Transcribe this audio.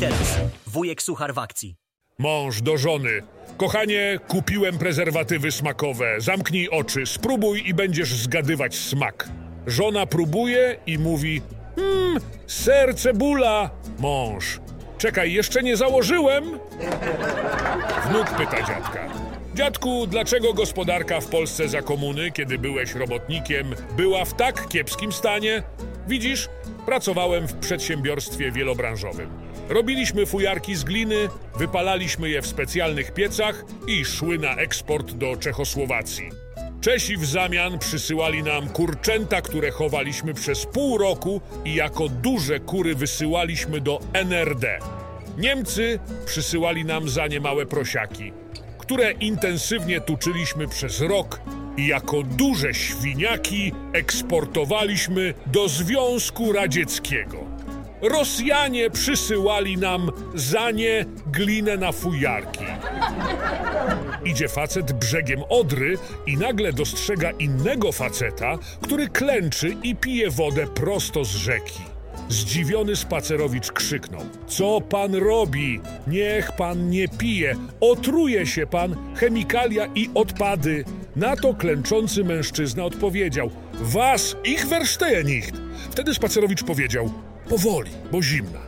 teraz. Wujek Suchar w akcji. Mąż do żony. Kochanie, kupiłem prezerwatywy smakowe. Zamknij oczy, spróbuj i będziesz zgadywać smak. Żona próbuje i mówi: Hmm, ser, cebula. Mąż. Czekaj, jeszcze nie założyłem? Wnuk pyta dziadka. Dziadku, dlaczego gospodarka w Polsce za komuny, kiedy byłeś robotnikiem, była w tak kiepskim stanie? Widzisz, pracowałem w przedsiębiorstwie wielobranżowym. Robiliśmy fujarki z gliny, wypalaliśmy je w specjalnych piecach i szły na eksport do Czechosłowacji. Czesi w zamian przysyłali nam kurczęta, które chowaliśmy przez pół roku i jako duże kury wysyłaliśmy do NRD. Niemcy przysyłali nam za nie małe prosiaki, które intensywnie tuczyliśmy przez rok i jako duże świniaki eksportowaliśmy do Związku Radzieckiego. Rosjanie przysyłali nam za nie glinę na fujarki. Idzie facet brzegiem Odry i nagle dostrzega innego faceta, który klęczy i pije wodę prosto z rzeki. Zdziwiony spacerowicz krzyknął: Co pan robi? Niech pan nie pije. Otruje się pan, chemikalia i odpady. Na to klęczący mężczyzna odpowiedział: Was ich verstehe nicht. Wtedy spacerowicz powiedział: Powoli, bo zimna.